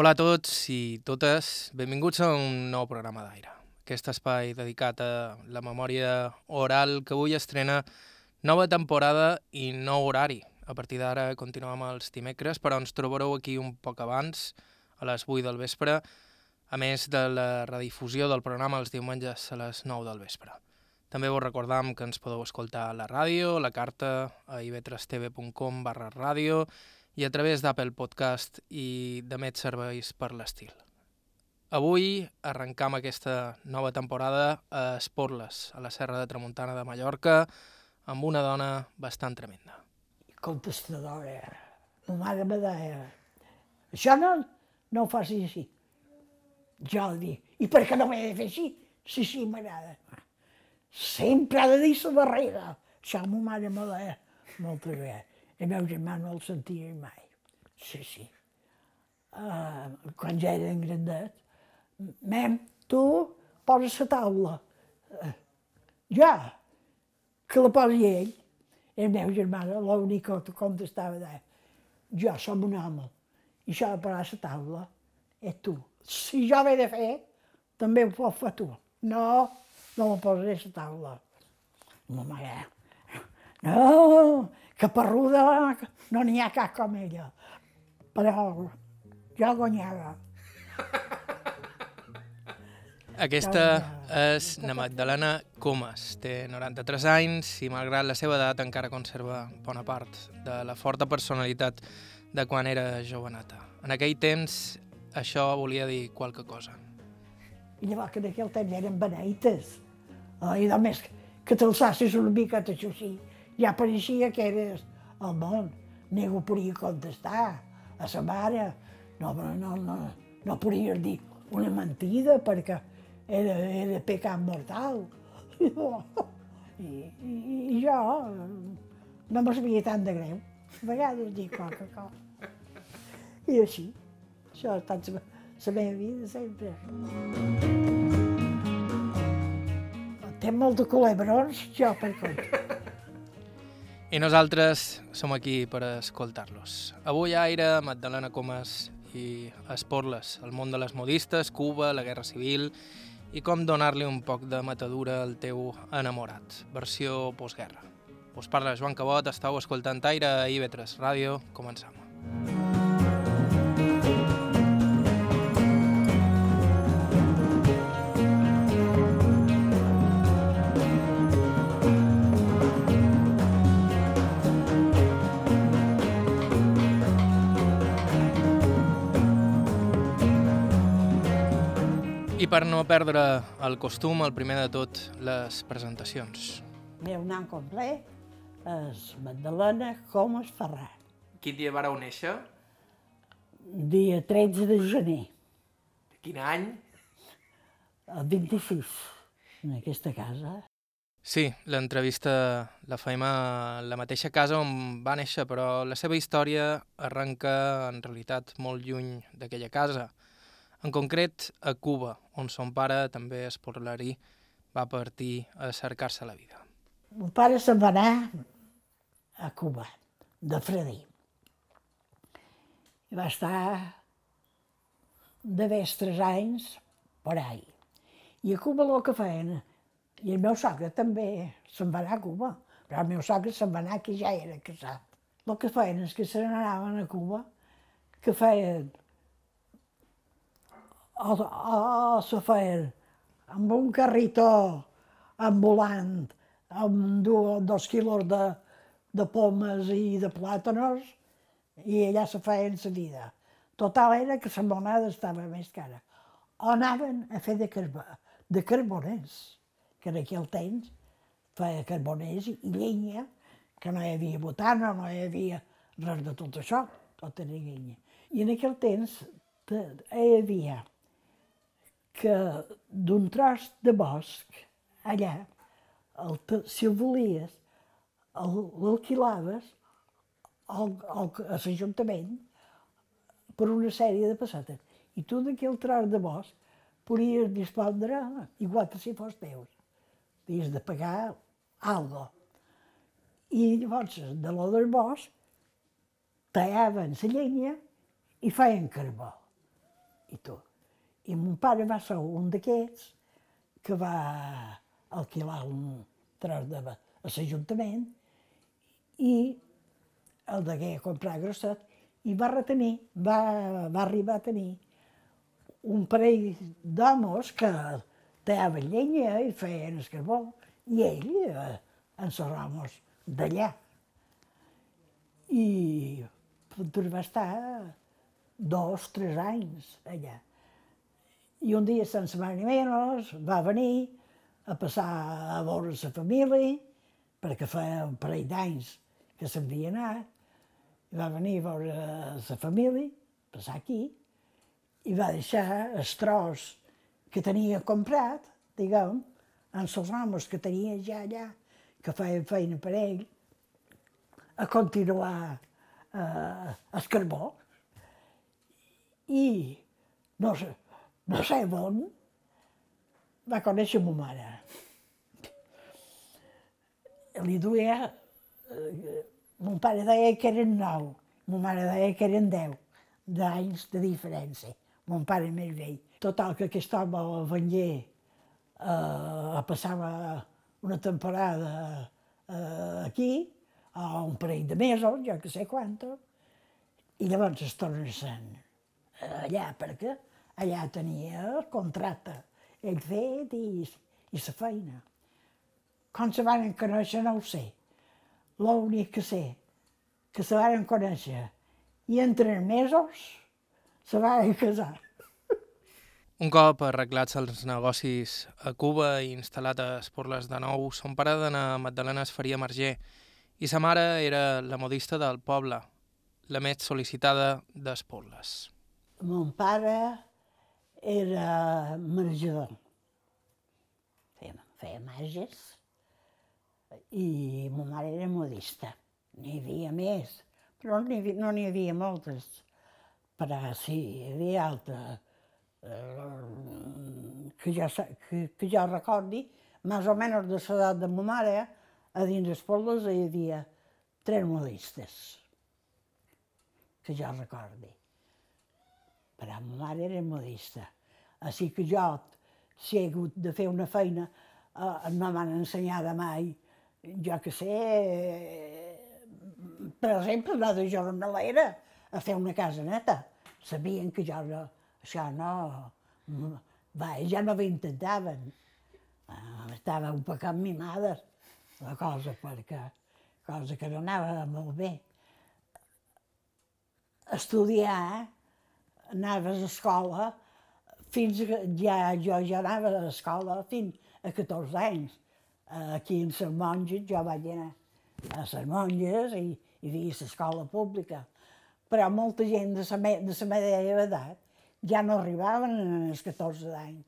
Hola a tots i totes, benvinguts a un nou programa d'aire. Aquest espai dedicat a la memòria oral que avui estrena nova temporada i nou horari. A partir d'ara continuem els dimecres, però ens trobareu aquí un poc abans, a les 8 del vespre, a més de la redifusió del programa els diumenges a les 9 del vespre. També vos recordam que ens podeu escoltar a la ràdio, la carta a ivetrastv.com barra ràdio i a través d'Apple Podcast i de més serveis per l'estil. Avui arrencam aquesta nova temporada a Esporles, a la Serra de Tramuntana de Mallorca, amb una dona bastant tremenda. Contestadora. Ma mare me deia, això no, no ho facis així. Jo dic, i per què no m'he de fer així? Sí, sí, m'agrada. Sempre ha de dir la darrere. Això ma mare me deia moltes vegades. El meu germà no el sentia mai. Sí, sí. Uh, quan ja eren grandets, mem, tu poses la taula. Uh, ja, que la posi ell. El meu germà, l'únic que contestava, deia, jo som un home, i això de posar la taula és tu. Si jo l'he de fer, també ho pots fer tu. No, no me posaré a la taula. Ma mare, no, que perruda no n'hi ha cap com ella. Però jo guanyava. Aquesta és na Magdalena Comas. Té 93 anys i, malgrat la seva edat, encara conserva bona part de la forta personalitat de quan era joveneta. En aquell temps, això volia dir qualque cosa. I llavors que en aquell temps eren beneites. I només que t'alçassis una mica, això sí, ja pareixia que eres al món. Ningú podia contestar a sa mare. No, no, no, no, podies dir una mentida perquè era, era pecat mortal. I, i, i jo no me sabia tant de greu. A vegades dic qualque cosa. I així. Això ha estat la, la meva vida sempre. Té molt de culebrons, jo per compte. I nosaltres som aquí per escoltar-los. Avui Aire, Magdalena Comas i Esporles, el món de les modistes, Cuba, la Guerra Civil i com donar-li un poc de matadura al teu enamorat, versió postguerra. Us parla Joan Cabot, estàu escoltant Aire a IB3 Ràdio, començam. I per no perdre el costum, el primer de tot, les presentacions. El meu nom complet és Magdalena Comas Ferran. Quin dia vareu néixer? Dia 13 de gener, Quin any? el 26, en aquesta casa. Sí, l'entrevista la fem a la mateixa casa on va néixer, però la seva història arrenca en realitat molt lluny d'aquella casa. En concret, a Cuba, on son pare, també esportlarí, va partir a cercar-se la vida. Mon pare se'n va anar a Cuba, de fredí. I va estar d'haver tres anys per ahí. I a Cuba el que feien, i el meu sogre també se'n va anar a Cuba, però el meu sogre se'n va anar que ja era casat. El que feien és que se n'anaven a Cuba, que feien o se feien amb un carritó ambulant, amb dos quilos de, de pomes i de plàtanos, i allà se feien la vida. Total era que la moneda estava més cara. O anaven a fer de, carbo, de carboners, que en aquell temps feia carboners i llenya, que no hi havia botana, no hi havia res de tot això, tot era llenya. I en aquell temps te- hi havia que d'un tros de bosc, allà, el, si el volies, l'alquilaves al, al, a l'Ajuntament per una sèrie de pessetes. I tu d'aquell tros de bosc podies dispondre, igual que si fos teus. Havies de pagar algo. I llavors, de lo del bosc, tallaven la llenya i feien carbó. I tu. I mon pare va ser un d'aquests que va alquilar un tros de a l'Ajuntament i el degué comprar grosset i va retenir, va, va arribar a tenir un parell d'homes que tallaven llenya i feien el carbó, i ell eh, en les ramos d'allà. I doncs va estar dos, tres anys allà. I un dia, sense més ni menys, va venir a passar a veure la família, perquè feia un parell d'anys que s'havia anat, i va venir a veure la família, passar aquí, i va deixar el tros que tenia comprat, diguem, en els homes que tenia ja allà, que feien feina per ell, a continuar eh, el carbó. I no sé, no sé on, va conèixer ma mare. Li duia, mon pare deia que eren nou, ma mare deia que eren deu d'anys de diferència. Mon pare més vell. Total, que aquest home vengué eh, passava una temporada eh, aquí, a un parell de mesos, jo que sé quanto, i llavors es torna allà, perquè allà tenia el contracte, ell fet i, i la feina. Com se van conèixer no ho sé. L'únic que sé, que se van conèixer i en tres mesos se van casar. Un cop arreglats els negocis a Cuba i instal·lat a Esporles de nou, son pare d'anar a Magdalena es faria marger i sa mare era la modista del poble, la més sol·licitada d'Esporles. Mon pare era marjador. Feia, feia marges i ma mare era modista. N'hi havia més, però n'hi no havia moltes. Però sí, hi havia altres eh, que, jo, que, que jo recordi, més o menys de l'edat de ma mare, a dins les pobles hi havia tres modistes, que jo recordi. Però ma mare era modista. Així que jo, si he hagut de fer una feina, eh, no m'han ensenyat mai, jo que sé, eh, per exemple, anar de jornalera a fer una casa neta. Sabien que jo no, això no, va, ja no ho intentaven. Eh, estava un poc mimada la cosa, perquè cosa que no anava molt bé. Estudiar, anaves a escola, fins que ja, jo ja anava a l'escola fins a 14 anys. Aquí en les monges, jo vaig anar a les monges i, hi havia l'escola pública. Però molta gent de la, de la meva edat ja no arribaven als 14 anys,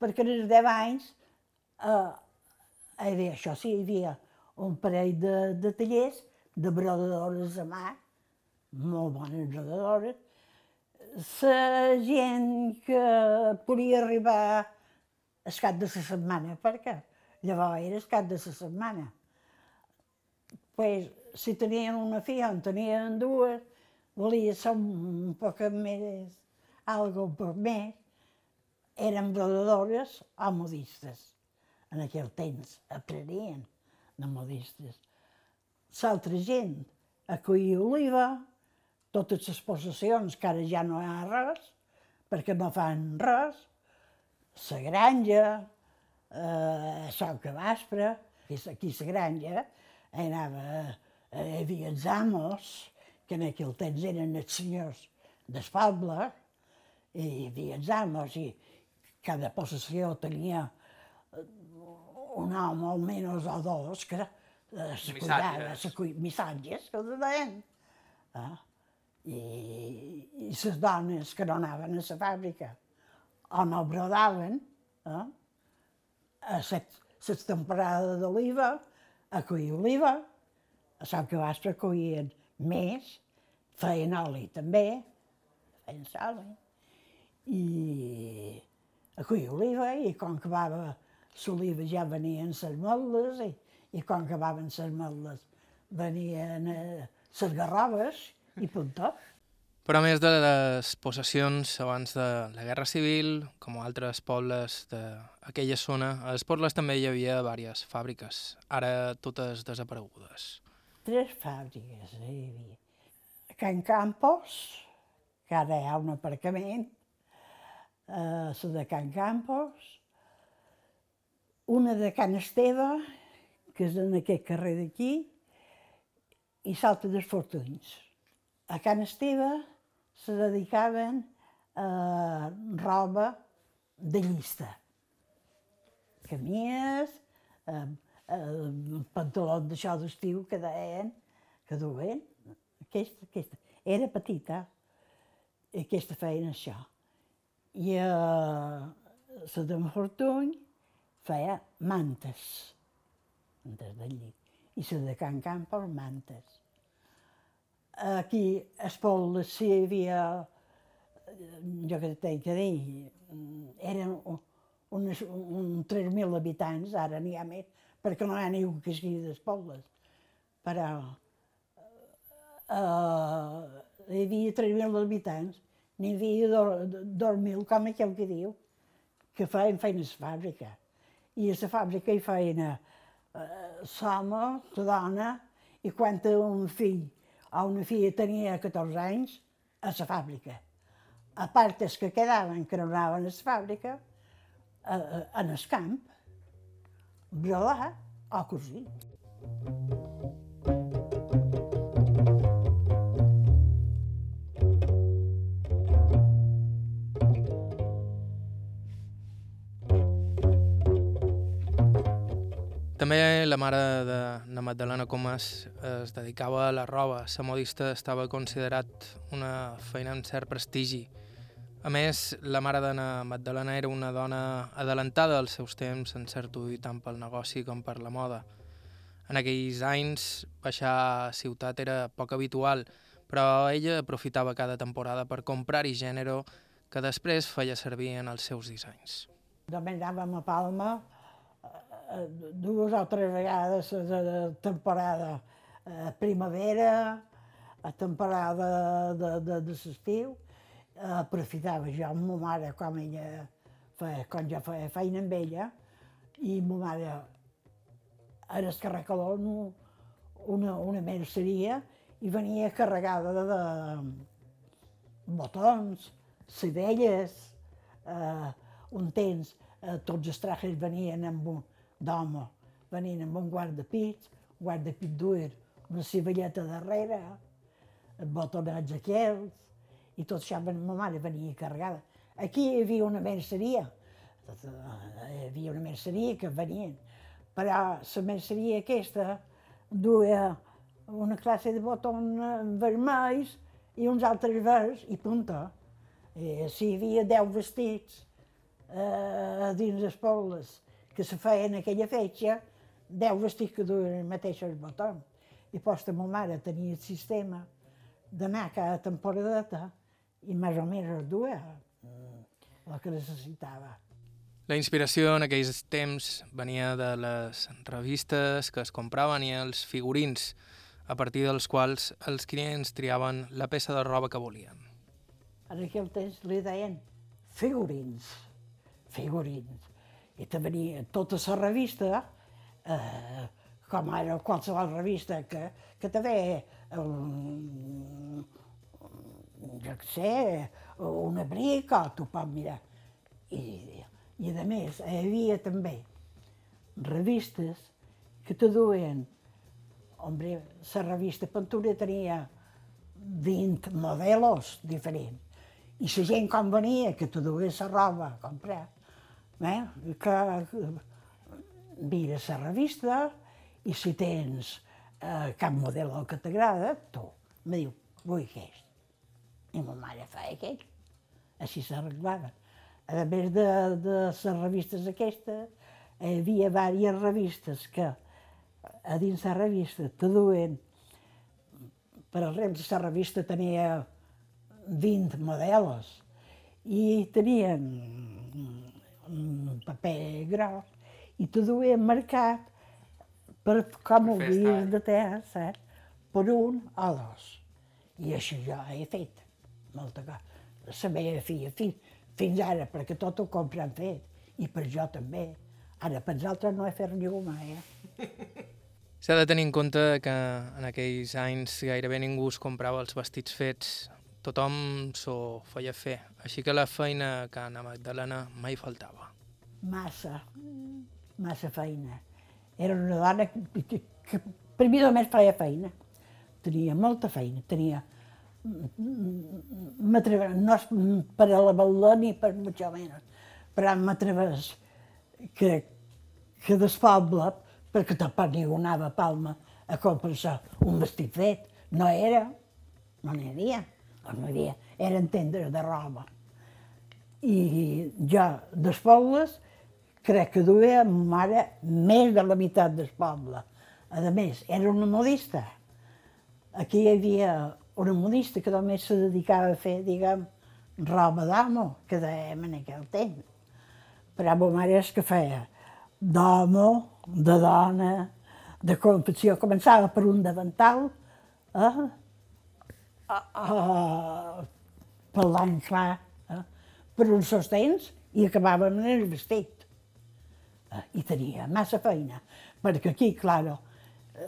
perquè als 10 anys eh, havia, això sí, hi havia un parell de, de tallers de brodadores a mà, molt bones brodadores. La gent que podia arribar el cap de la setmana, perquè llavors era el cap de la setmana. Pues, si tenien una filla o en tenien dues, volia ser un poc més, algo poc més, eren brodadores o modistes en aquell temps, aprenien de modistes. L'altra gent a collir oliva, totes les possessions, que ara ja no hi ha res, perquè no fan res, la granja, eh, Sol que Vaspre, aquí la granja, hi anava, eh, hi havia els amos, que en aquell temps eren els senyors del poble, i hi havia els amos, i cada possessió tenia un home almenys o dos que eh, se cuidava, se cuidava, missatges que ho deien. Eh? I, I les dones que no anaven a la fàbrica o no brodaven, eh? a les temporades d'oliva, a collir oliva, a Sant Cabastre collien més, feien oli també, feien oli, i a collir oliva, i com que va l'oliva ja venien les moles i, i quan acabaven les moles venien eh, les garroves i punt tot. Però a més de les possessions abans de la Guerra Civil, com altres pobles d'aquella zona, a les pobles també hi havia diverses fàbriques, ara totes desaparegudes. Tres fàbriques hi havia. Can Campos, que ara hi ha un aparcament, eh, la de Can Campos, una de Can Esteve, que és en aquest carrer d'aquí, i l'altra dels Fortuns. A Can Esteve se dedicaven a roba de llista. Camies, pantalons d'això d'estiu que deien, que duen. Aquesta, aquesta. Era petita, aquesta feina això. I a la de Fortuny feia mantes, mantes de llit. I la de Can Campos, mantes. Aquí, a si hi havia, jo que t'he que dir, eren uns, uns 3.000 habitants, ara n'hi ha més, perquè no hi ha ningú que sigui d'Espobles. Però uh, hi havia 3.000 habitants, n'hi havia 2.000, com aquell que diu, que feien feines fàbrica. I a la fàbrica hi feien uh, l'home, la dona, i quan un fill a una filla tenia 14 anys a la fàbrica. A part els que quedaven, que no anaven a la fàbrica, a, a, en el camp, brodar o cosir. També la mare de na Magdalena Comas es dedicava a la roba. La modista estava considerat una feina amb cert prestigi. A més, la mare de na Magdalena era una dona adelantada als seus temps en cert ull tant pel negoci com per la moda. En aquells anys, baixar a ciutat era poc habitual, però ella aprofitava cada temporada per comprar-hi gènere que després feia servir en els seus dissenys. També anàvem a Palma dues o tres vegades de temporada a eh, primavera, a temporada de, de, de l'estiu, eh, aprofitava jo amb ma mare, com ella feia, quan jo feia feina amb ella, i ma mare era el carregador una, una merceria i venia carregada de, de botons, cibelles, eh, un temps eh, tots els trajes venien amb un, d'home venint amb un guardapits, un guardapit dur, una civelleta darrere, botonets aquells, i tot això, ma mare venia carregada. Aquí hi havia una merceria, hi havia una merceria que venien, però la merceria aquesta duia una classe de botons vermells i uns altres verds i punta. I si hi havia deu vestits eh, dins les pobles que se feia en aquella fetge, deu vestits que duien mateixos botons. I posta ma mare tenia el sistema d'anar cada temporadeta i més o menys duia el que necessitava. La inspiració en aquells temps venia de les revistes que es compraven i els figurins, a partir dels quals els clients triaven la peça de roba que volien. En aquell temps li deien figurins, figurins i te venia tota la revista, eh, com era qualsevol revista que, que també, um, jo què sé, un abric o tu pots mirar. I, I a més, hi havia també revistes que te duen, hombre, la revista Pintura tenia 20 modelos diferents. I la gent quan venia, que te duia la roba a comprar, eh? que mira la revista i si tens eh, cap model que t'agrada, tu me diu, vull aquest. I ma mare fa aquest. Així s'arreglava. A més de, de les revistes aquestes, hi havia diverses revistes que a dins la revista te duen, per exemple, la revista tenia 20 models i tenien un paper gros, i t'ho duien marcat per com ho havies de terra, saps? Per un o dos. I això jo he fet. molta cosa. La meva filla, fins, fins ara, perquè tot ho compren fet, i per jo també. Ara, per altres no he fet ningú mai, eh? S'ha de tenir en compte que en aquells anys gairebé ningú es comprava els vestits fets, tothom s'ho feia fer, així que la feina que Anna Magdalena mai faltava. Massa, massa feina. Era una dona que, que, que mi només feia feina. Tenia molta feina, tenia... M'atreveix, no és per a la balda ni per mucho menos, però m'atreveix que, que del poble, perquè tampoc ningú anava a Palma a comprar un vestit fet. No era, no n'hi havia, no n'hi havia, eren tendes de roba. I jo, dels pobles, crec que duia ma mare més de la meitat del poble. A més, era una modista. Aquí hi havia una modista que només se dedicava a fer, diguem, roba d'amo, que dèiem en aquell temps. Però ma mare és que feia d'home, de dona, de confecció. Començava per un davantal, eh? a, a, per l'any clar, eh? per uns sostens, i acabàvem en el vestit. Eh? I tenia massa feina, perquè aquí, claro,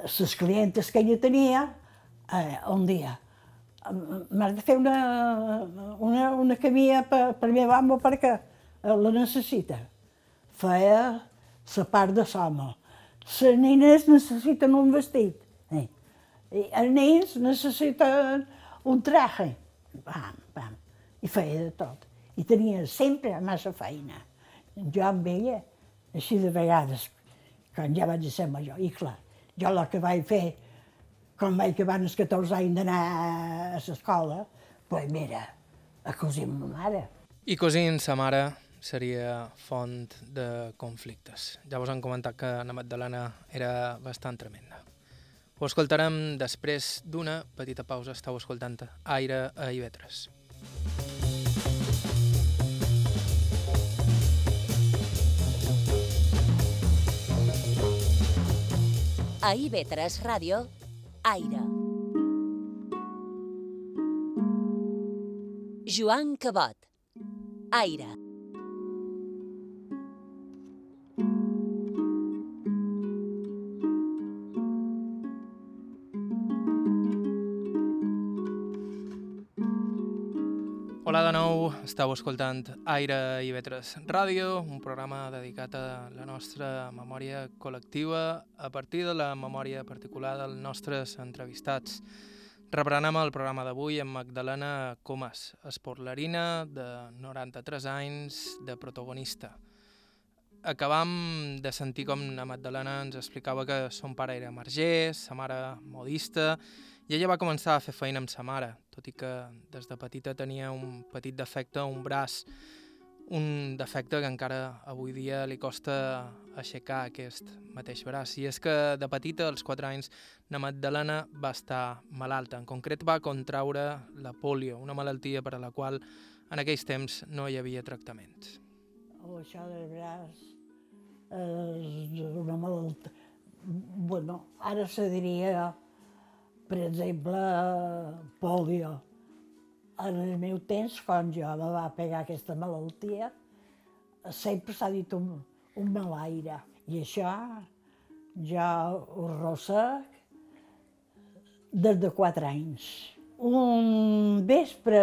les clientes que ella tenia, eh, un dia, m'has de fer una, una, una camilla per, per mi amo perquè eh, la necessita. Feia la part de l'home. Les nines necessiten un vestit. Eh? I els nens necessiten un traje. Pam, pam. I feia de tot. I tenia sempre massa feina. Jo amb ella, així de vegades, quan ja vaig ser major, i clar, jo el que vaig fer quan vaig acabar els 14 anys d'anar a l'escola, pues mira, a cosir ma mare. I cosint sa mare seria font de conflictes. Ja vos han comentat que Anna Magdalena era bastant tremenda. Ho escoltarem després d'una petita pausa. Estau escoltant Aire a Ivetres. A Ivetres Ràdio Aire. Joan Cabot. Aire. Hola de nou, estàu escoltant Aire i Vetres Ràdio, un programa dedicat a la nostra memòria col·lectiva a partir de la memòria particular dels nostres entrevistats. Reprenem el programa d'avui amb Magdalena Comas, esportlerina de 93 anys de protagonista. Acabam de sentir com la Magdalena ens explicava que son pare era marger, sa mare modista, ella va començar a fer feina amb sa mare, tot i que des de petita tenia un petit defecte un braç, un defecte que encara avui dia li costa aixecar aquest mateix braç. I és que de petita, als 4 anys, na Magdalena va estar malalta. En concret va contraure la polio, una malaltia per a la qual en aquells temps no hi havia tractaments. Oh, això del braç és una malaltia... Bueno, ara se diria per exemple, polio. En el meu temps, quan jo me va pegar aquesta malaltia, sempre s'ha dit un, un malaire. I això ja ho ressec des de quatre anys. Un vespre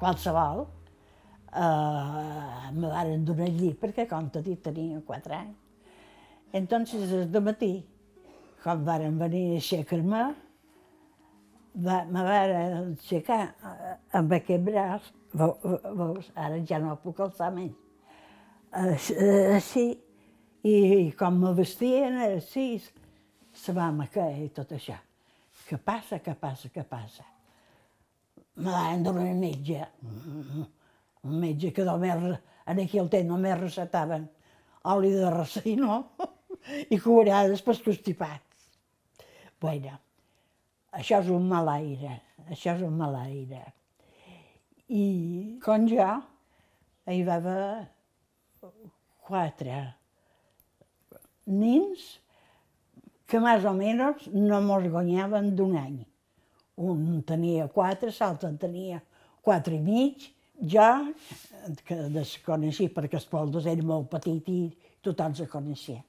qualsevol eh, me van donar llit perquè, com t'he dit, tenia quatre anys. Entonces, de matí, quan varen venir a aixecar-me, va, me van aixecar amb aquest braç, veus, ara ja no puc alçar més. Així, i, i com me vestien, així, se va me caer tot això. Què passa, què passa, què passa? Me van donar un metge, un metge que només, en aquell temps només recetaven oli de racino i curades pels constipats. Bueno, això és un mal aire, això és un mal aire. I com jo, hi va haver quatre nins que més o menys no mos guanyaven d'un any. Un tenia quatre, l'altre en tenia quatre i mig. Jo, que les coneixia perquè els pobles era molt petit i tothom se coneixia.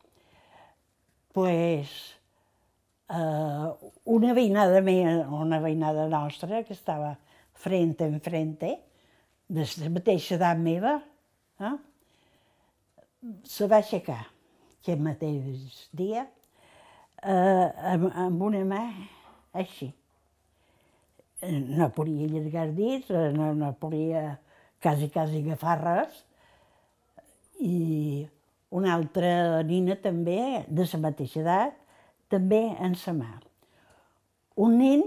pues, eh, una veïnada meva, una veïnada nostra, que estava frente en frente, de la mateixa edat meva, eh? se va aixecar aquest mateix dia eh, amb, amb una mà així. No podia allargar dits, no, no podia quasi, quasi agafar res. I una altra nina també, de la mateixa edat, també en sa mà. Un nen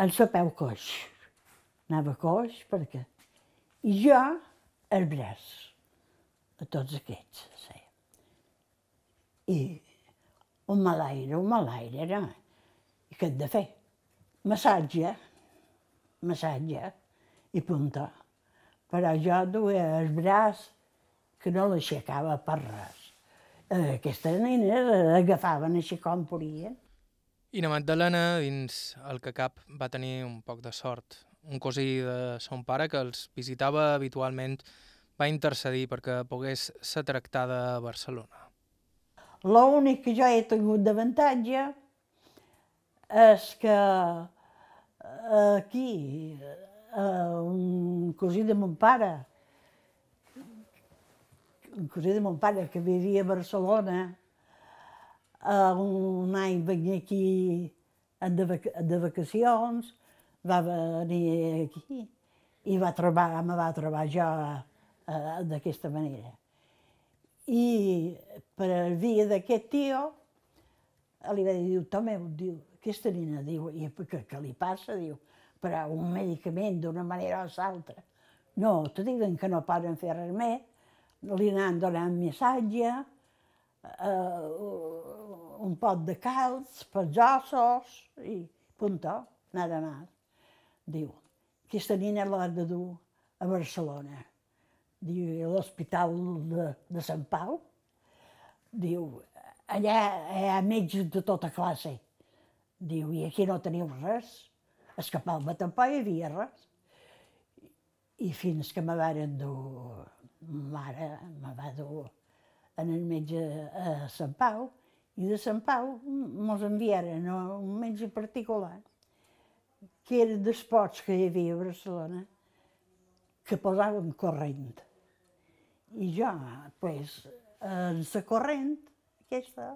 en sa peu coix. Anava coix perquè... I jo, el braç, a tots aquests, sí. I un malaire, un malaire era. I què he de fer? Massatge, massatge i punta. Però jo duia el braç que no l'aixecava per res. Eh, aquestes nenes agafaven així com podien. I na Magdalena, dins el que cap, va tenir un poc de sort. Un cosí de son pare que els visitava habitualment va intercedir perquè pogués ser tractada a Barcelona. L'únic que jo he tingut d'avantatge és que aquí, un cosí de mon pare, un cosí de mon pare que vivia a Barcelona, un any venia aquí de, vac de vacacions, va venir aquí i va trobar, me va trobar jo eh, d'aquesta manera. I per via d'aquest tio, li va dir, diu, Tomeu, diu, aquesta nina, diu, i què, què li passa? Diu, però un medicament d'una manera o l'altra. No, te diuen que no poden fer res més, li anan donant missatge, eh, un pot de calç pels ossos i punto, nada más. Diu, aquesta nina l'ha de dur a Barcelona. Diu, a l'Hospital de, de Sant Pau. Diu, allà hi ha metges de tota classe. Diu, i aquí no teniu res. És que a Palma tampoc hi havia res. I fins que me varen dur, mare me va dur en el metge a Sant Pau, i de Sant Pau mos enviaren a un metge particular, que era dels pots que hi havia a Barcelona, que posaven corrent. I jo, pues, en la corrent, aquesta,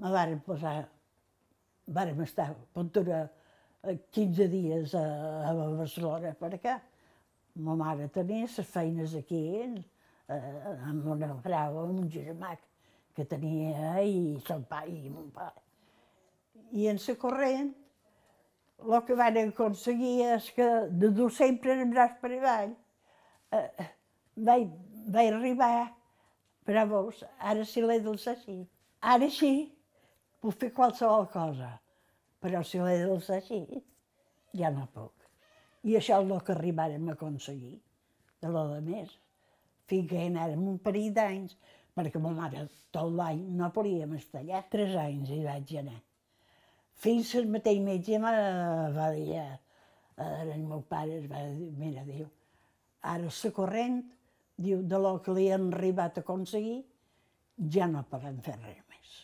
me varen posar, vàrem estar, puntura, 15 dies a, a Barcelona per acá. Ma mare tenia les feines aquí, eh, amb una frau, amb un germà que tenia i son pare i mon pare. I en la corrent, el que van aconseguir és que de dur sempre el braç per avall, eh, vaig, vaig arribar, però veus, ara si l'he dels així. Ara sí, puc fer qualsevol cosa, però si l'he dels així, ja no puc. I això és el que arribarem a aconseguir, de lo de més. Fins que anàrem un parell d'anys, perquè ma mare tot l'any no podíem estar allà. Tres anys hi vaig anar. Fins el mateix metge me va dir, eh, el meu pare va dir, mira, diu, ara la corrent, diu, de lo que li han arribat a aconseguir, ja no podem fer res més.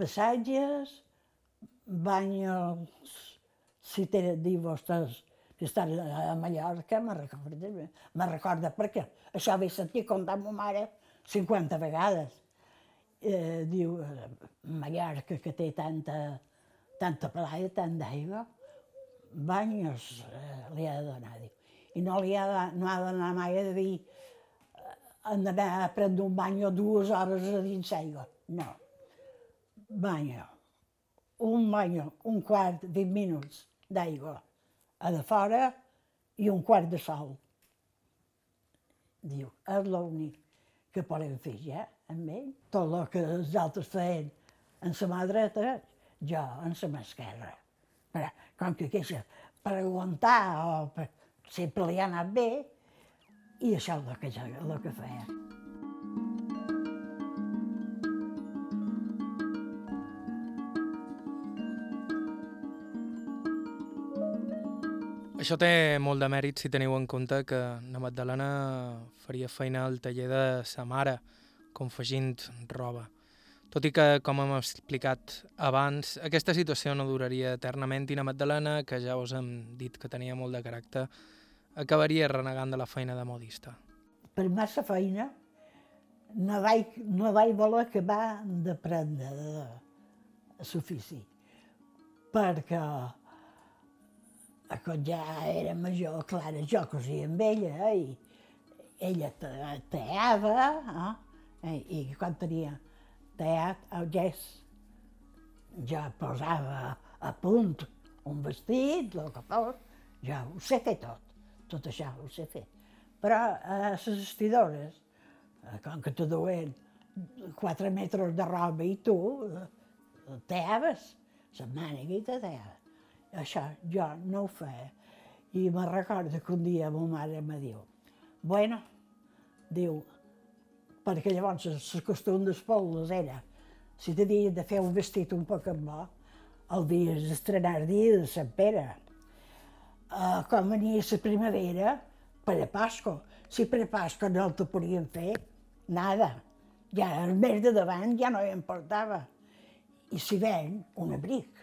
Passatges, banyos, si té, diu, vostès, que estan a Mallorca, me recorda, me recorda perquè això vaig sentir contar ma mare 50 vegades. Eh, diu, Mallorca, que té tanta, tanta playa, tant d'aigua, banyos eh, li ha de donar, diu. I no li ha de, no ha d'anar mai a dir han d'anar a prendre un bany dues hores a dins l'aigua. No. Banyo. Un banyo, un quart, 20 minuts d'aigua a de fora i un quart de sol. Diu, és l'únic que podem fer ja amb ell. Tot el que els altres feien en la mà dreta, jo en la mà esquerra. Però, com que queixa, per aguantar o per, sempre li ha anat bé, i això és el que, jo, el que feia. Això té molt de mèrit si teniu en compte que la Magdalena faria feina al taller de sa mare, confegint roba. Tot i que, com hem explicat abans, aquesta situació no duraria eternament i la Magdalena, que ja us hem dit que tenia molt de caràcter, acabaria renegant de la feina de modista. Per massa feina no vaig, no vaig voler acabar d'aprendre de, l'ofici, perquè quan ja era major, clar, jo cosia amb ella i ella teava, eh? i quan tenia teat, el gest, jo posava a punt un vestit, el que fos, jo ho sé fer tot, tot això ho sé fer. Però a les vestidores, eh, com que te duen quatre metres de roba i tu teaves, la te teaves. Això jo no ho feia. I me recordo que un dia ma mare me diu, bueno, diu, perquè llavors el costum dels pobles era, si t'havies de fer un vestit un poc amb bo, el dia d'estrenar el dia de Sant Pere. Uh, com venia la primavera, per a Pasco. Si per a Pasco no el podien fer, nada. Ja el mes de davant ja no hi importava. I si ven, un abric.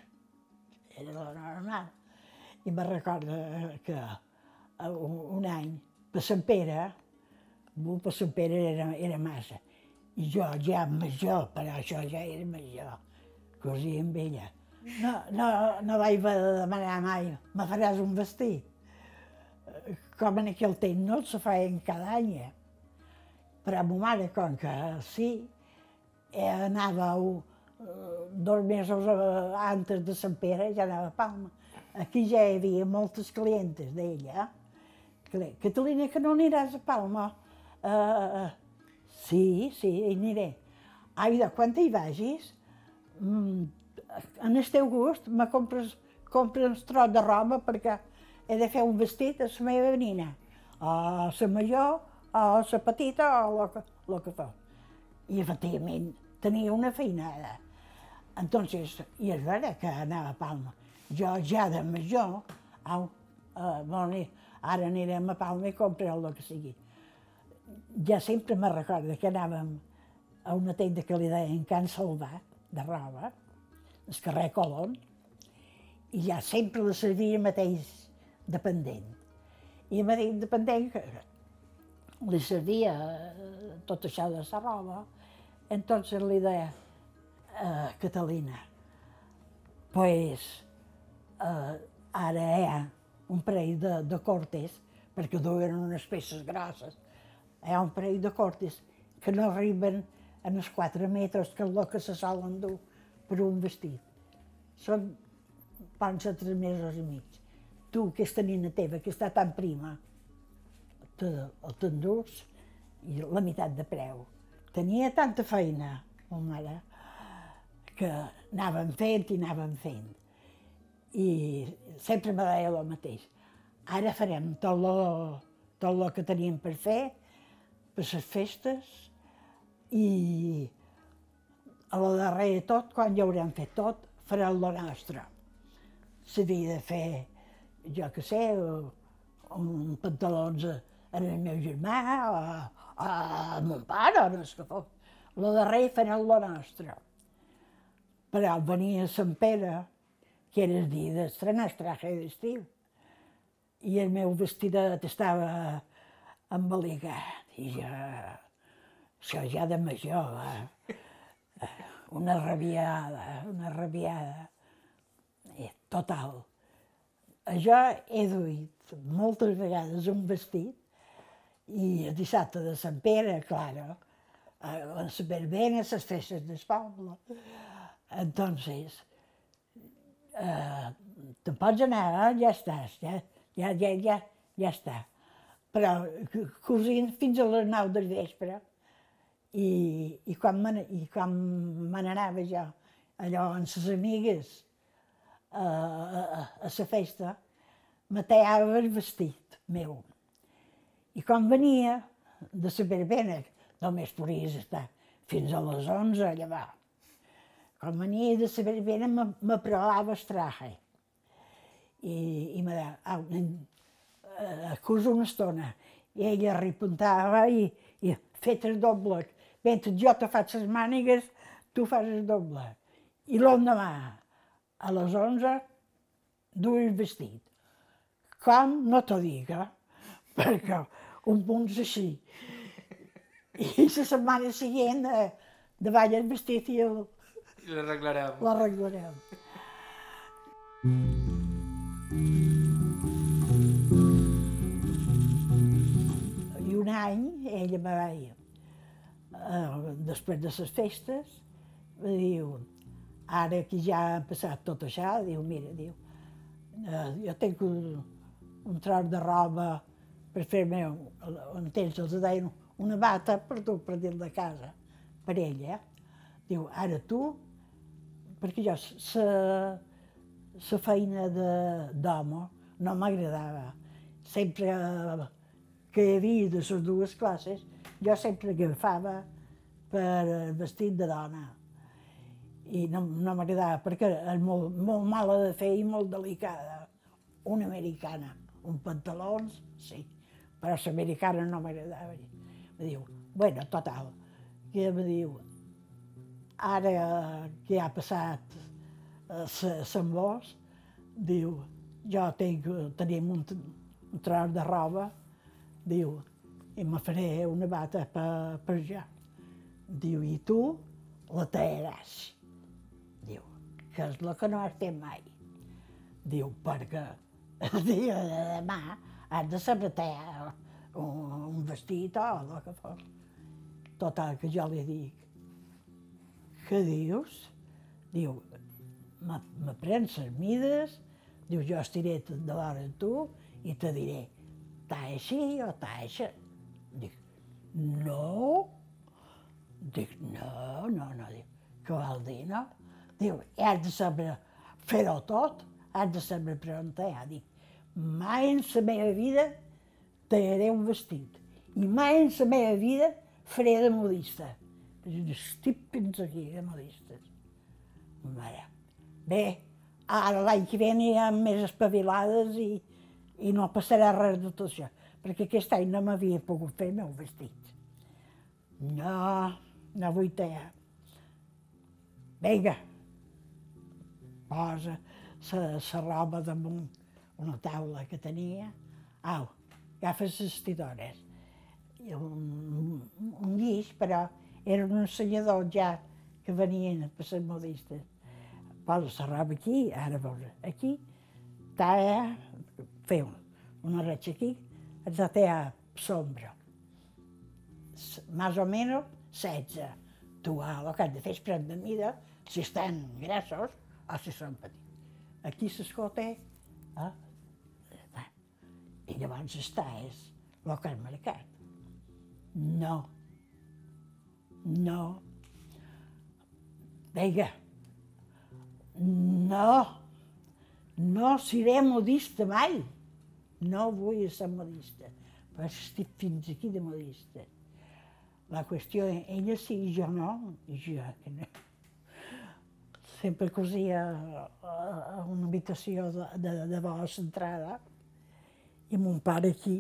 Era la normal. I me recordo que un, un any, per Sant Pere, per Sant Pere era, era massa. I jo ja major, però això ja era major, cosia amb ella. No, no, no vaig demanar mai, me faràs un vestit. Com en aquell temps no se feien cada any. Eh? Però ma mare, com que sí, eh, anava a, dos mesos antes de Sant Pere, ja anava a Palma. Aquí ja hi havia moltes clientes d'ella. Catalina, que no aniràs a Palma? Uh, sí, sí, hi aniré. Ai, de quan hi vagis, mm, en el teu gust, me compres, compres un tros de roba perquè he de fer un vestit a la meva nina. O la major, o la petita, o el que, el que fa. I efectivament tenia una feinada. Entonces, i és vera que anava a Palma. Jo ja de major, au, uh, bueno, ara anirem a Palma i comprem el que sigui. Ja sempre me recordo que anàvem a una tenda que li deien Can Salvà, de roba, el carrer Colón, i ja sempre la servia mateix dependent. I a mateix dependent li servia eh, tot això de la roba, entonces li deia, uh, Catalina, pues uh, ara hi ha un parell de, de cortes, perquè duen unes peces grosses, hi ha un parell de cortes que no arriben a els 4 metres que és el que se solen dur per un vestit. Són pensa tres mesos i mig. Tu, aquesta nina teva, que està tan prima, te, el t'endús i la meitat de preu. Tenia tanta feina, ma mare, que anàvem fent i anàvem fent. I sempre me deia el mateix. Ara farem tot lo, tot lo que teníem per fer, per les festes, i a la darrere tot, quan ja haurem fet tot, farem lo nostre. S'havia de fer, jo que sé, un pantalons a el meu germà, o a, a mon pare, o no sé què fos. Lo darrer farem lo nostre però venia Sant Pere, que era el dia d'estrenar el traje d'estiu, i el meu vestidet estava embolicat, i jo, això ja de major, eh? una rabiada, una rabiada, eh, total. Jo he duit moltes vegades un vestit, i el dissabte de Sant Pere, claro, a les verbenes, les festes del poble, Entonces, eh, te pots anar, ja estàs, ja, ja, ja, ja, ja està. Però cosint fins a les 9 del vespre i, i quan me, i quan me n'anava jo allò amb les amigues a, a, a la festa, me tallava el vestit meu. I quan venia de la verbena, només podies estar fins a les 11 a llevar. Quan venia de la verbena me, me provava el traje. i, i me nen, eh, acusa una estona. I ella repuntava i, i fet el doble. Mentre jo te faig les mànigues, tu fas el doble. I l'endemà, a les 11, dues vestit. Com? No t'ho dic, eh? perquè un punt és així. I la setmana següent, eh, davall el vestit i el, l'arreglarem. l'arreglarem. I un any ella me va dir, eh, després de les festes, me diu, ara que ja ha passat tot això, diu, mira, diu, eh, jo tinc un, un tros de roba per fer-me, un temps els deien, una bata per tu, per dins de casa, per ella. Diu, ara tu, perquè jo la feina d'home no m'agradava. Sempre que hi havia de les dues classes, jo sempre agafava per vestit de dona. I no, no m'agradava, perquè és molt, molt mala de fer i molt delicada. Una americana, un pantalons, sí, però l'americana no m'agradava. Me diu, bueno, total, que me diu, ara que ha passat eh, Sant Bos, diu, jo tinc, tenim un, un tros de roba, diu, i me faré una bata per, per ja. Diu, i tu la tallaràs. Diu, que és el que no has fet mai. Diu, perquè el dia de demà has de saber tallar un, un vestit o el que fos. Total, que jo li dic, què dius? Diu, me, prens les mides, diu, jo estiré de l'hora amb tu i te diré, t'ha així o t'ha així. Dic, no. Dic, no, no, no. Dic, què vol dir, no? Diu, has de saber fer-ho tot, has de saber preguntar. Dic, mai en la meva vida tallaré un vestit i mai en la meva vida faré de modista. Estic fins aquí de modistes. Mare. Bé, ara l'any que ve anirem més espavilades i, i no passarà res de tot això, perquè aquest any no m'havia pogut fer el meu vestit. No, no vull tallar. Vinga, posa la roba damunt una taula que tenia. Au, agafa les tidores. Un, un guix, però eren uns senyadors ja que venien per ser modistes. La roba aquí, ara posa aquí, talla, fer una ratxa aquí, de tallar sombra. Más o menos 16. Tu el que has de fer és prendre mida si estan grossos o si són petits. Aquí s'escolta, eh? I llavors està, és el que has marcat. No. No. Vinga. No. No seré modista mai. No vull ser modista, però estic fins aquí de modista. La qüestió, ella sí, jo no, jo no. Sempre cosia a una habitació de, de, de voz centrada i mon pare aquí,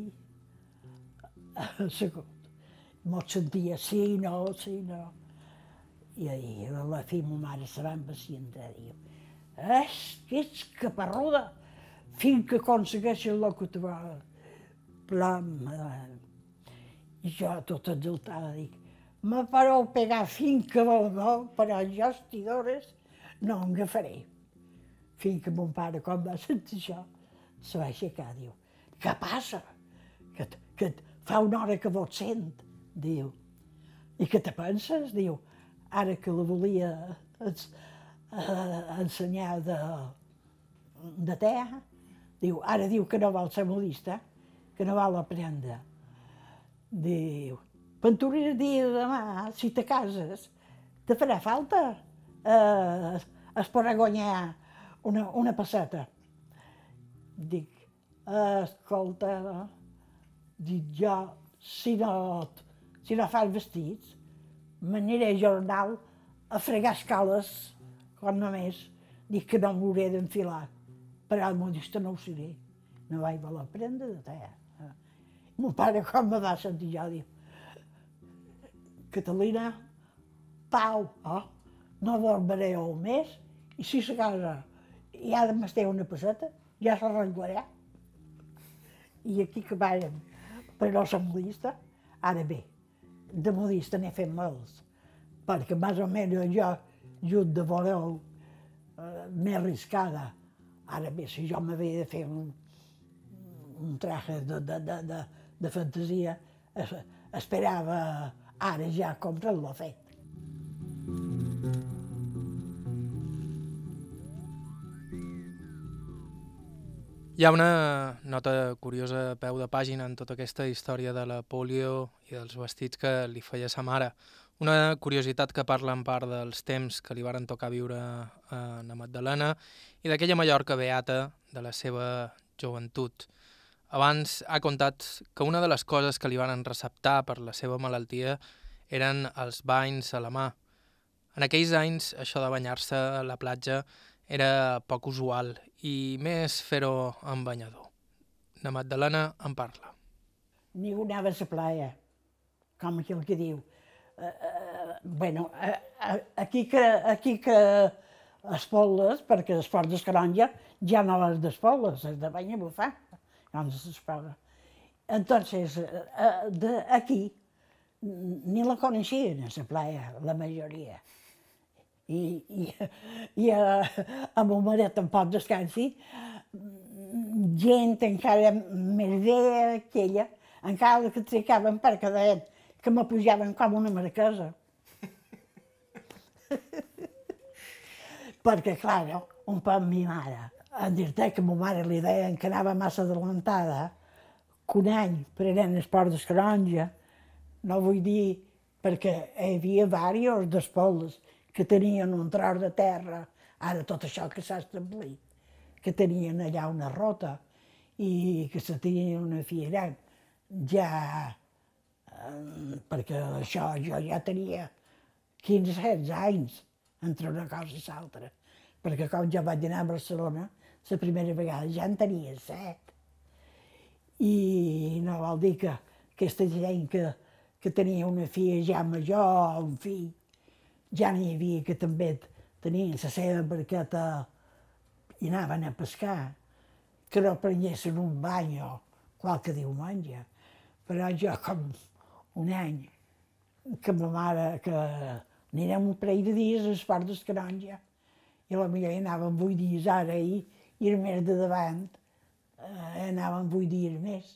assegut. Mos sentia sí, no, sí, no. I, i a la fi ma mare se va impacientar, diu, és que ets caparruda, fins que aconsegueixes el que te va plam. I jo, tot exaltada, dic, me fareu pegar fins que vulgueu, però jo estidores no en agafaré. Fins que mon pare, quan va sentir això, se va aixecar, diu, què passa? Que, que fa una hora que vos sent, diu. I què te penses? Diu, ara que la volia ens, eh, ensenyar de, de terra, diu, ara diu que no vol ser modista, que no vol aprendre. Diu, penturera dia de demà, si te cases, te farà falta eh, es podrà guanyar una, una passeta. Dic, escolta, dic jo, si no, si fas vestits, m'aniré al jornal a fregar escales, quan només dic que no m'hauré d'enfilar. però el modista no ho seré. No vaig voler aprendre de te. Eh? Mon pare, com me va sentir jo, diu, Catalina, pau, oh, no dormiré un mes, i si a casa hi ha de m'estar una passeta, ja s'arreglarà. I aquí que vàrem, però som modista, ara bé, de modista n'he fet molts, perquè més o menys jo, junt de voler eh, més arriscada, ara bé, si jo m'havia de fer un, un traje de, de, de, de, de fantasia, es, esperava ara ja comprar-lo fet. Hi ha una nota curiosa a peu de pàgina en tota aquesta història de la polio i dels vestits que li feia sa mare. Una curiositat que parla en part dels temps que li varen tocar viure a la Magdalena i d'aquella Mallorca beata de la seva joventut. Abans ha contat que una de les coses que li van receptar per la seva malaltia eren els banys a la mà. En aquells anys, això de banyar-se a la platja era poc usual i més fer-ho amb banyador. La Magdalena en parla. Ningú anava a la playa, com aquell que diu. Uh, uh, bueno, uh, aquí que, aquí que espolles, perquè les portes Caronja ja no les d'espolles, les de banya bufar, doncs s'espola. Entonces, de aquí, ni la coneixien a la playa, la majoria. I, i, i a, a mon marit tampoc descansi, gent encara més vella que ella, encara que tricaven per cada que me pujaven com una marquesa. Perquè, clar, un poc mi mare, en dir-te que ma mare li deien que anava massa adelantada, que un any prenent esport d'escaronja, no vull dir perquè hi havia diversos d'espoldes que tenien un tros de terra, ara tot això que s'ha establit, que tenien allà una rota i que se tenien una gran, ja, eh, perquè això jo ja tenia 15-16 anys entre una cosa i l'altra, perquè com jo vaig anar a Barcelona, la primera vegada ja en tenia set. I no vol dir que aquesta gent que, que tenia una filla ja major, un fill, ja n'hi havia que també tenien la seva barqueta i anaven a pescar, que no prenguessin un bany o qualque diumenge. Però jo, com un any, que ma mare, que anirem un parell de dies a les portes Canonja, i la millor hi anàvem vuit dies ara i, i el mes de davant eh, anàvem vuit dies més.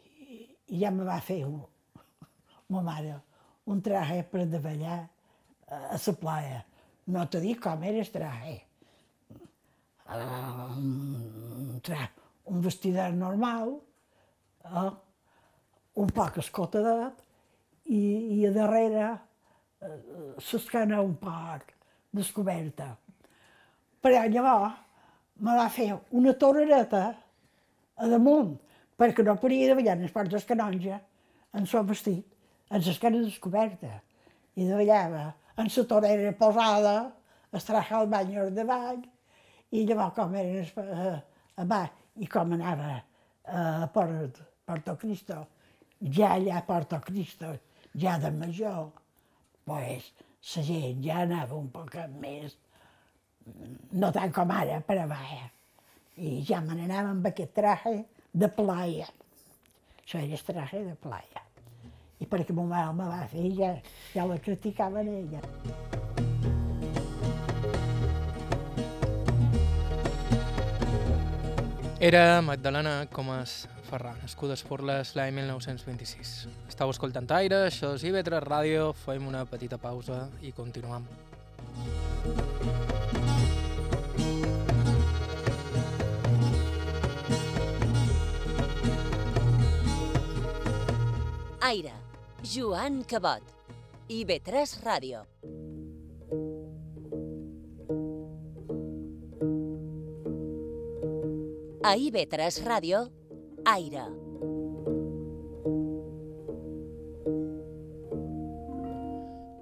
I, i ja me va fer un, ma mare un traje per davallar a la playa. No te dic com era el traje. Uh, un, tra un vestidet normal, uh, un poc escotadet, i, i a darrere uh, s'escana un poc descoberta. Però llavors me va fer una torrereta a damunt, perquè no podia davallar en els ports canonja en el vestit, en l'escana descoberta. I davallava en la torera posada, es traja al bany davall, i llavors com eren a, a baix, i com anava a Port, Porto Cristo, ja allà a Porto Cristo, ja de major, pues, la gent ja anava un poc més, no tant com ara, per a baix. I ja me n'anava amb aquest traje de playa. Això era el traje de playa i perquè mon mare me va fer, ja, ja la criticaven ella. Era Magdalena Comas Ferrà, nascuda a Esporles l'any 1926. Estau escoltant Aire, això és IB3 Ràdio, fem una petita pausa i continuem. Aire, Joan Cabot. IB3 Ràdio. A IB3 Ràdio, Aire.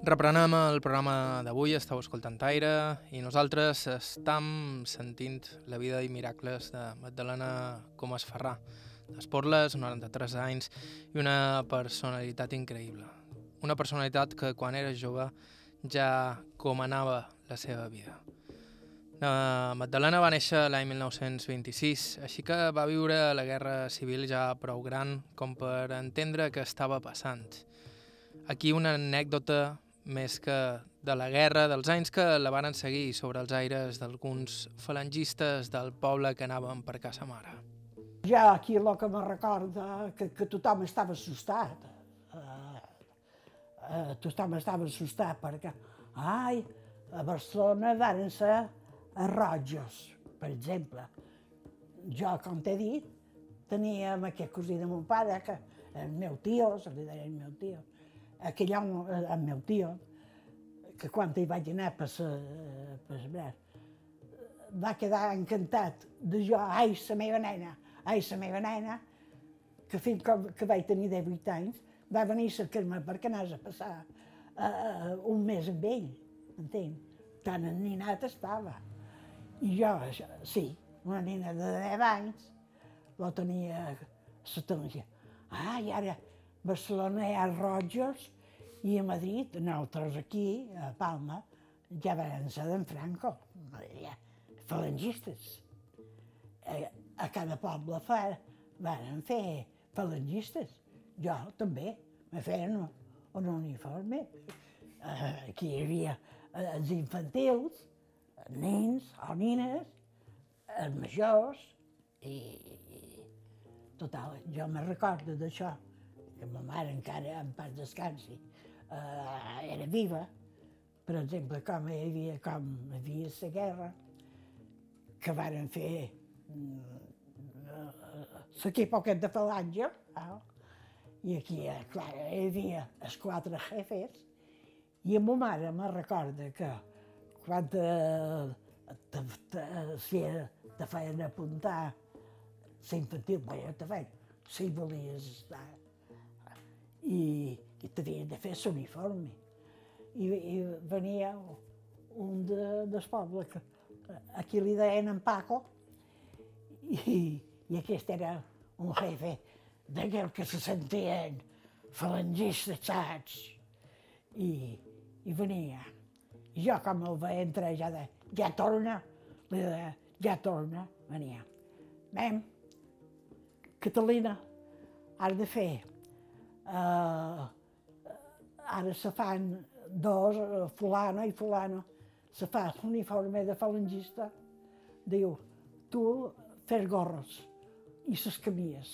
Reprenem el programa d'avui, estàu escoltant Aire, i nosaltres estem sentint la vida i miracles de Magdalena Comas Ferrà, d'Esporles, 93 anys, i una personalitat increïble. Una personalitat que quan era jove ja comanava la seva vida. La Magdalena va néixer l'any 1926, així que va viure la Guerra Civil ja prou gran com per entendre què estava passant. Aquí una anècdota més que de la guerra, dels anys que la van seguir sobre els aires d'alguns falangistes del poble que anaven per casa mare. Ja aquí el que me recorda que, que tothom estava assustat. Uh, uh, tothom estava assustat perquè, ai, a Barcelona van ser a Rojos, per exemple. Jo, com t'he dit, teníem aquest cosí de mon pare, que el meu tio, se li deia el meu tio, aquell home, eh, el meu tio, que quan hi vaig anar per, sa, per sa, va quedar encantat de jo, ai, la meva nena, ai, la meva nena, que fins que, vaig tenir 18 anys, va venir a cercar-me perquè anàs a passar uh, un mes amb ell, entén? Tan enninat estava. I jo, sí, una nena de 10 anys, la tenia la televisió. Ah, i ara Barcelona hi ha rojos i a Madrid, nosaltres aquí, a Palma, ja van ser d'en Franco, ja, falangistes. A, a cada poble fa, van fer falangistes. Jo també, me feien un, un uniforme. Aquí hi havia els infantils, nens o nines, els majors, i, i total, jo me recordo d'això, que ma mare encara en pas descansi, eh, era viva, per exemple, com hi havia, com hi havia la guerra, que varen fer l'equip aquest de falange, eh? i aquí, eh, clar, hi havia els quatre jefes, i ma mare me recorda que quan te, te, te, si te feien apuntar la infantil, bé, te feien, si volies estar. I, i t'havien de fer l'uniforme. I, I venia un de, del poble, que aquí li deien en Paco, i, i aquest era un jefe d'aquell que se sentien falangistes, saps? I, i venia. I jo, com el veia entrar, ja de, ja torna, li deia, ja torna, venia. Mem, Catalina, has de fer uh, ara se fan dos, eh, fulana i fulana, se fa l'uniforme de falangista, diu, tu fes gorros i ses camies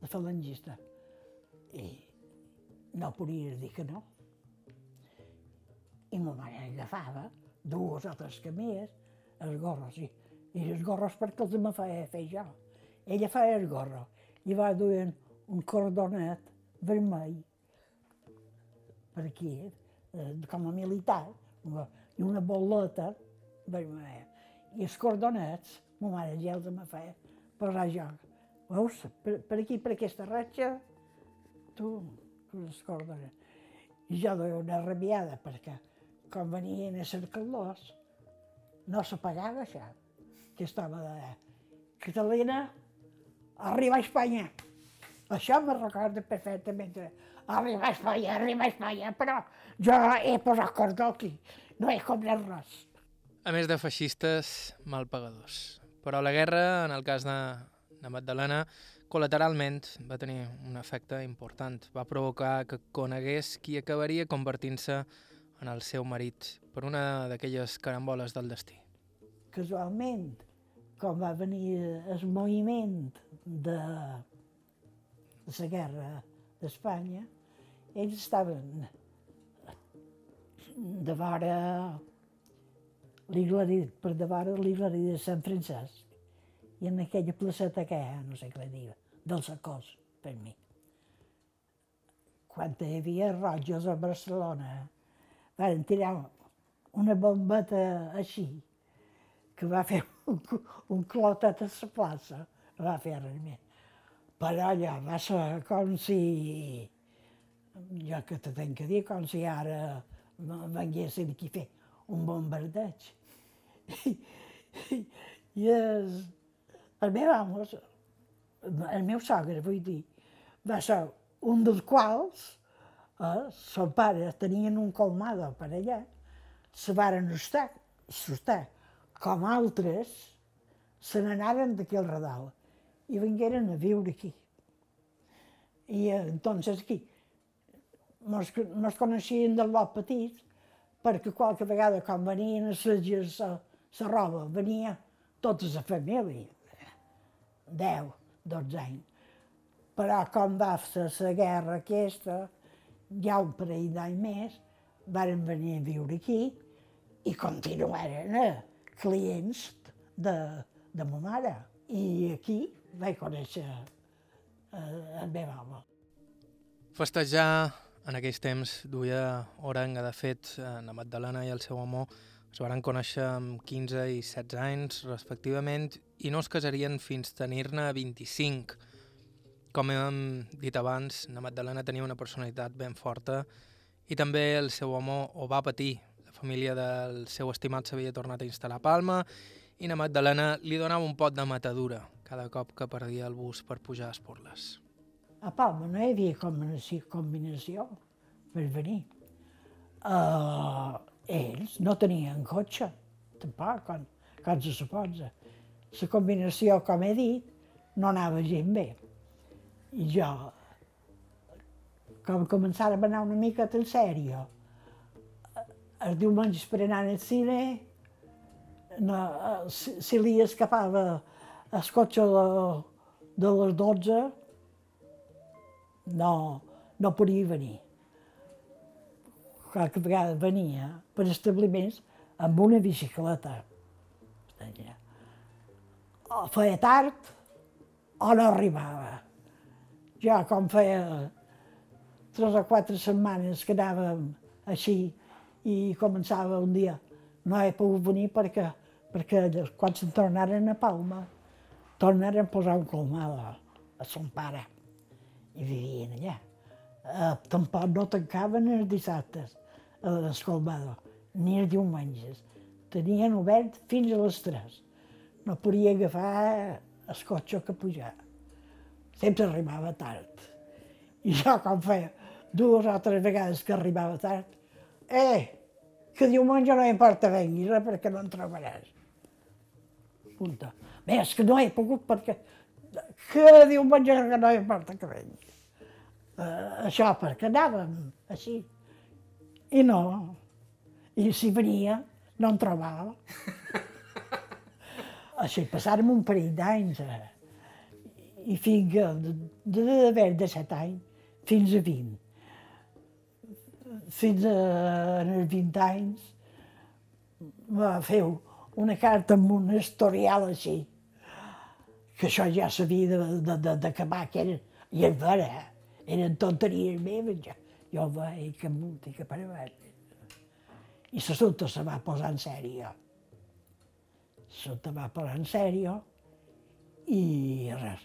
de falangista. I no podies dir que no. I ma mare agafava dues o tres camies, els gorros, i, i els gorros perquè els me feia fer jo. Ella feia el gorro i va duent un cordonet vermell per aquí, eh, com a militar, i una boleta vermella. I els cordonets, ma mare ja els me feia posar jo. Veus, per, per aquí, per aquesta ratxa, tu, els cordonets. I jo doia una rabiada, perquè quan venien a cercar-los, no s'apagava això, que estava de Catalina, arriba a Espanya. Això me recorda perfectament arriba a Espanya, arriba a Espanya, però jo he posat cordó aquí, no he comprat res. A més de feixistes, malpagadors. Però la guerra, en el cas de, de Magdalena, col·lateralment va tenir un efecte important. Va provocar que conegués qui acabaria convertint-se en el seu marit per una d'aquelles caramboles del destí. Casualment, com va venir el moviment de, la guerra d'Espanya, ells estaven de vora l'Igleri, per de vora l'Igleri de Sant Francesc, i en aquella placeta que hi ha, no sé què dir, del Sacós, per mi. Quan hi havia rojos a Barcelona, van tirar una bombeta així, que va fer un, un clotet a la plaça, va fer res més. Però allò va ser com si jo que te tenc que dir, com si ara venguessin aquí a fer un bombardeig. I, i, i el, el meu home, el meu sogre, vull dir, va ser un dels quals, eh, son pare tenien un colmado per allà, se varen estar, assustar, com altres, se n'anaren d'aquí al redal i vingueren a viure aquí. I eh, entonces aquí mos, mos coneixien del lot petit, perquè qualque vegada quan venien a assajar la roba, venia tota la família, 10, 12 anys. Però com va fer la guerra aquesta, ja un parell d'anys més, varen venir a viure aquí i continuaren eh, clients de, de ma mare. I aquí vaig conèixer eh, el meu home. Festejar en aquells temps duia orenga. De fet, la Magdalena i el seu home es van conèixer amb 15 i 16 anys, respectivament, i no es casarien fins tenir-ne 25. Com hem dit abans, la Magdalena tenia una personalitat ben forta i també el seu home ho va patir. La família del seu estimat s'havia tornat a instal·lar a Palma i la Magdalena li donava un pot de matadura cada cop que perdia el bus per pujar a Esporles. A Palma no hi havia combinació, per venir. Uh, ells no tenien cotxe, tampoc, com, com se suposa. La combinació, com he dit, no anava gent bé. I jo, com començàrem a anar una mica en sèrio, els diumenges per anar al cine, no, si, si li escapava el cotxe de, de les 12, no, no podia venir qualque vegada venia per establiments amb una bicicleta. O feia tard o no arribava. Jo, com feia tres o quatre setmanes que anàvem així i començava un dia, no he pogut venir perquè, perquè quan se'n tornaren a Palma, tornaren a posar un colmado a son pare i vivien allà. Eh, tampoc no tancaven els dissabtes a l'Escolmado, ni els diumenges. Tenien obert fins a les 3. No podia agafar el cotxe que pujar. Sempre arribava tard. I jo, com feia dues o tres vegades que arribava tard, eh, que diumenge no importa venguis, eh, perquè no en trobaràs. Punta. Bé, és que no he pogut perquè que diumenge que no importa que venguis. Uh, això perquè anàvem així. I no. I si venia, no en trobava. Així passàrem un parell d'anys. Eh? I fins a, d'haver de set anys, fins a 20. Fins a, els 20 anys va fer una carta amb un historial així, que això ja s'havia d'acabar, que era, i és vera, eren tonteries meves, ja jo vaig que amunt i que per avall. I l'assumpte se va posar en sèrio. L'assumpte va posar en sèrio i res,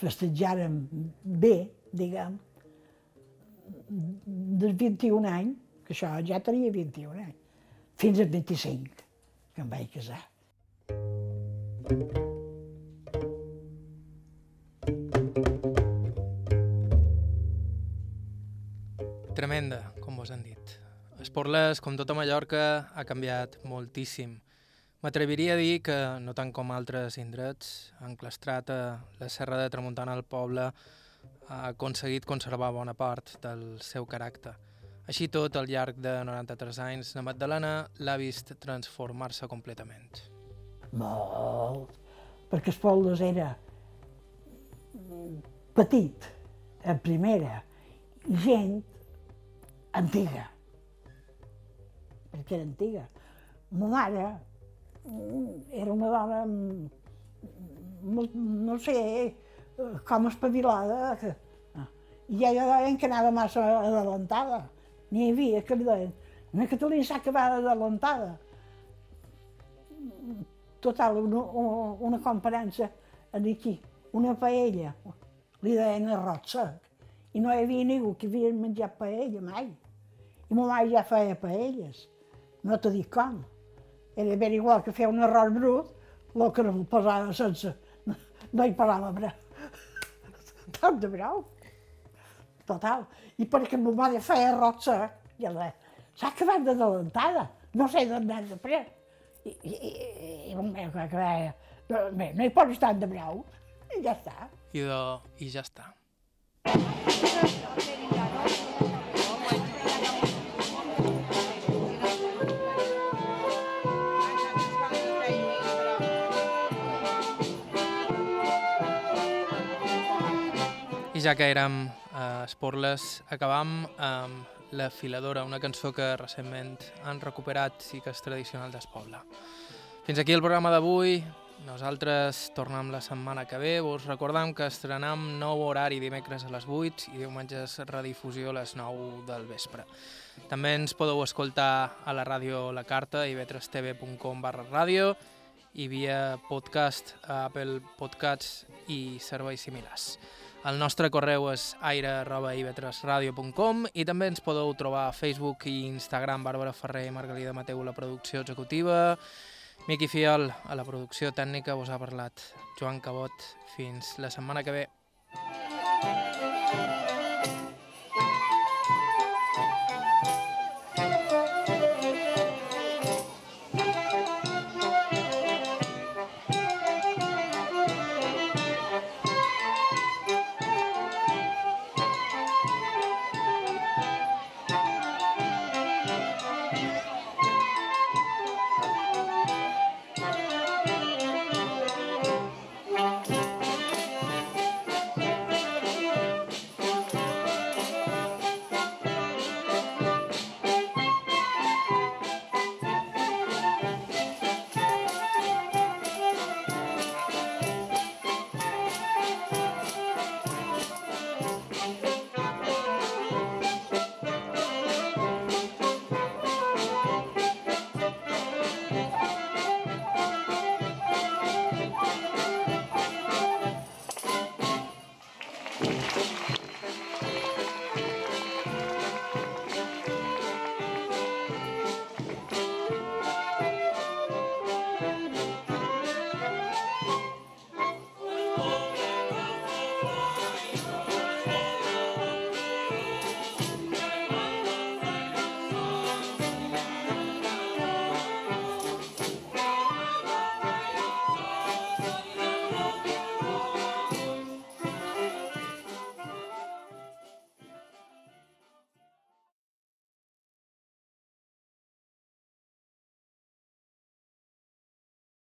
festejàrem bé, diguem, dels 21 anys, que això ja tenia 21 anys, fins als 25, que em vaig casar. Tremenda, com vos han dit. Esporles, com tota Mallorca, ha canviat moltíssim. M'atreviria a dir que, no tant com altres indrets, enclastrat a la serra de Tramuntana al poble, ha aconseguit conservar bona part del seu caràcter. Així tot, al llarg de 93 anys, la Magdalena l'ha vist transformar-se completament. Molt, perquè Espoldes era petit, a primera, gent antiga, perquè era antiga. Ma mare mm, era una dona, mm, no sé, com espavilada, que, ah, i ella deien que anava massa adelantada. N'hi havia que li deien, la Catalina s'ha acabat adelantada. Total, una, una comparança aquí, una paella, li deien sec, i no hi havia ningú que havia menjat paella mai I ma mare ja feia paelles. No t'ho dic com. Era ben igual que fer un arròs brut, el que no posava sense... No, hi posava brau. Tant de brau. Total. I perquè ma mare feia arròs sec, i ella s'ha acabat d'adelantada, no sé d'on n'has de pres. I, i, i, i un meu que deia, no, bé, no hi posis tant de brau, i ja està. I, de, i ja està. Ja que érem a Esporles, acabam amb La filadora, una cançó que recentment han recuperat i que és tradicional d'Espoble. Fins aquí el programa d'avui. Nosaltres tornem la setmana que ve. Vos recordam que estrenam nou horari dimecres a les 8 i diumenges redifusió a les 9 del vespre. També ens podeu escoltar a la ràdio La Carta i vetrestv.com barra ràdio i via podcast a Apple Podcasts i serveis similars. El nostre correu és aire.ivetresradio.com i també ens podeu trobar a Facebook i Instagram Bàrbara Ferrer i Margalida Mateu la producció executiva, Miqui Fiol a la producció tècnica, vos ha parlat Joan Cabot. Fins la setmana que ve.